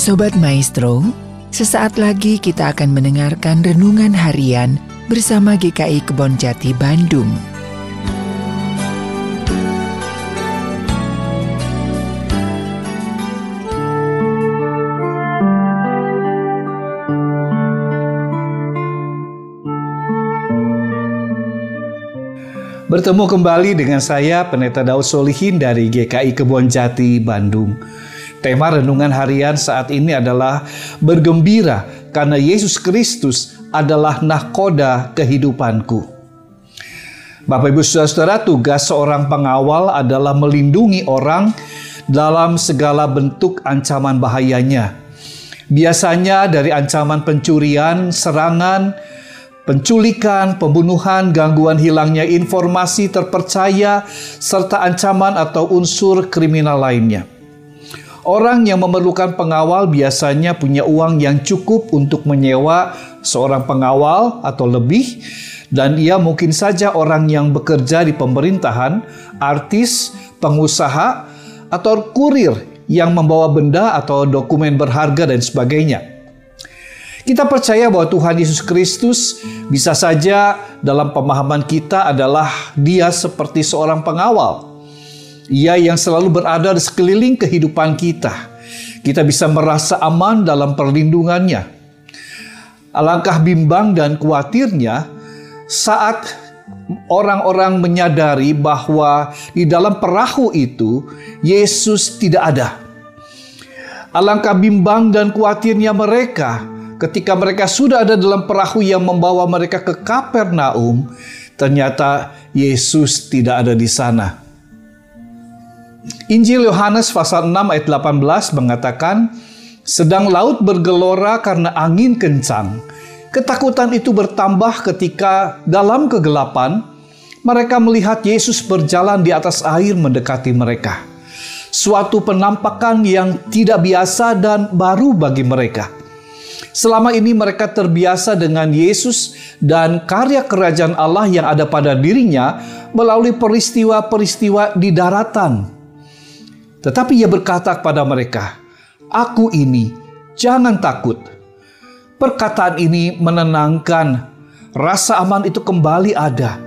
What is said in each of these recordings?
Sobat Maestro, sesaat lagi kita akan mendengarkan renungan harian bersama GKI Kebon Jati Bandung. Bertemu kembali dengan saya Pendeta Daud Solihin dari GKI Kebon Jati Bandung. Tema renungan harian saat ini adalah bergembira karena Yesus Kristus adalah nahkoda kehidupanku. Bapak Ibu Saudara, tugas seorang pengawal adalah melindungi orang dalam segala bentuk ancaman bahayanya. Biasanya dari ancaman pencurian, serangan, penculikan, pembunuhan, gangguan hilangnya informasi terpercaya, serta ancaman atau unsur kriminal lainnya. Orang yang memerlukan pengawal biasanya punya uang yang cukup untuk menyewa seorang pengawal atau lebih, dan ia mungkin saja orang yang bekerja di pemerintahan, artis, pengusaha, atau kurir yang membawa benda atau dokumen berharga dan sebagainya. Kita percaya bahwa Tuhan Yesus Kristus bisa saja dalam pemahaman kita adalah Dia seperti seorang pengawal. Ia yang selalu berada di sekeliling kehidupan kita. Kita bisa merasa aman dalam perlindungannya. Alangkah bimbang dan khawatirnya saat orang-orang menyadari bahwa di dalam perahu itu Yesus tidak ada. Alangkah bimbang dan khawatirnya mereka ketika mereka sudah ada dalam perahu yang membawa mereka ke Kapernaum, ternyata Yesus tidak ada di sana. Injil Yohanes pasal 6 ayat 18 mengatakan, sedang laut bergelora karena angin kencang. Ketakutan itu bertambah ketika dalam kegelapan mereka melihat Yesus berjalan di atas air mendekati mereka. Suatu penampakan yang tidak biasa dan baru bagi mereka. Selama ini mereka terbiasa dengan Yesus dan karya kerajaan Allah yang ada pada dirinya melalui peristiwa-peristiwa di daratan. Tetapi ia berkata kepada mereka, Aku ini, jangan takut. Perkataan ini menenangkan, rasa aman itu kembali ada.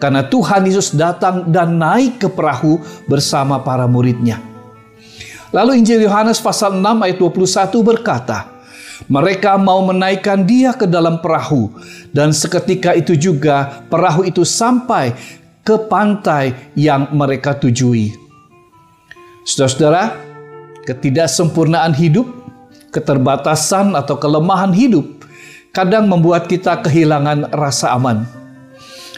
Karena Tuhan Yesus datang dan naik ke perahu bersama para muridnya. Lalu Injil Yohanes pasal 6 ayat 21 berkata, mereka mau menaikkan dia ke dalam perahu, dan seketika itu juga perahu itu sampai ke pantai yang mereka tujui. Saudara-saudara, ketidaksempurnaan hidup, keterbatasan atau kelemahan hidup kadang membuat kita kehilangan rasa aman.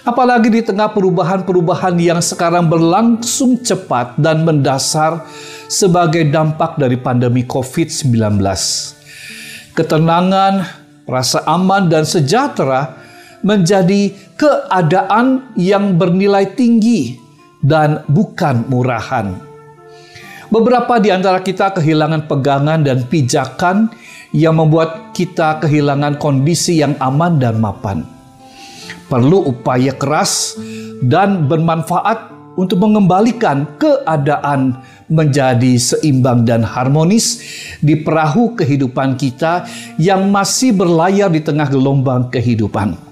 Apalagi di tengah perubahan-perubahan yang sekarang berlangsung cepat dan mendasar sebagai dampak dari pandemi COVID-19 ketenangan, rasa aman, dan sejahtera menjadi keadaan yang bernilai tinggi dan bukan murahan. Beberapa di antara kita kehilangan pegangan dan pijakan yang membuat kita kehilangan kondisi yang aman dan mapan. Perlu upaya keras dan bermanfaat untuk mengembalikan keadaan menjadi seimbang dan harmonis di perahu kehidupan kita yang masih berlayar di tengah gelombang kehidupan.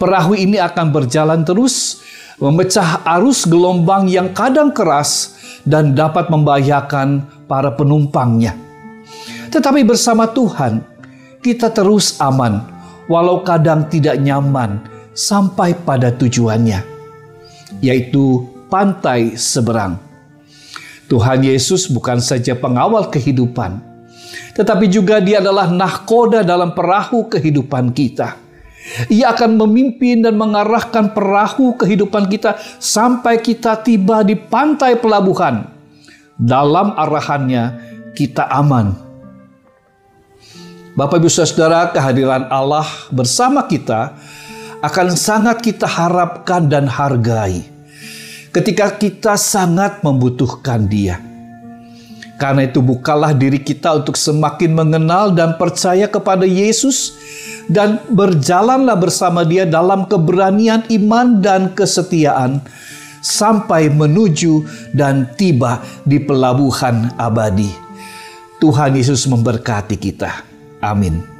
Perahu ini akan berjalan terus, memecah arus gelombang yang kadang keras dan dapat membahayakan para penumpangnya. Tetapi bersama Tuhan, kita terus aman, walau kadang tidak nyaman sampai pada tujuannya, yaitu pantai seberang. Tuhan Yesus bukan saja pengawal kehidupan, tetapi juga Dia adalah nahkoda dalam perahu kehidupan kita. Ia akan memimpin dan mengarahkan perahu kehidupan kita sampai kita tiba di pantai pelabuhan. Dalam arahannya, kita aman. Bapak, ibu, saudara, kehadiran Allah bersama kita akan sangat kita harapkan dan hargai ketika kita sangat membutuhkan Dia. Karena itu bukalah diri kita untuk semakin mengenal dan percaya kepada Yesus dan berjalanlah bersama dia dalam keberanian iman dan kesetiaan sampai menuju dan tiba di pelabuhan abadi. Tuhan Yesus memberkati kita. Amin.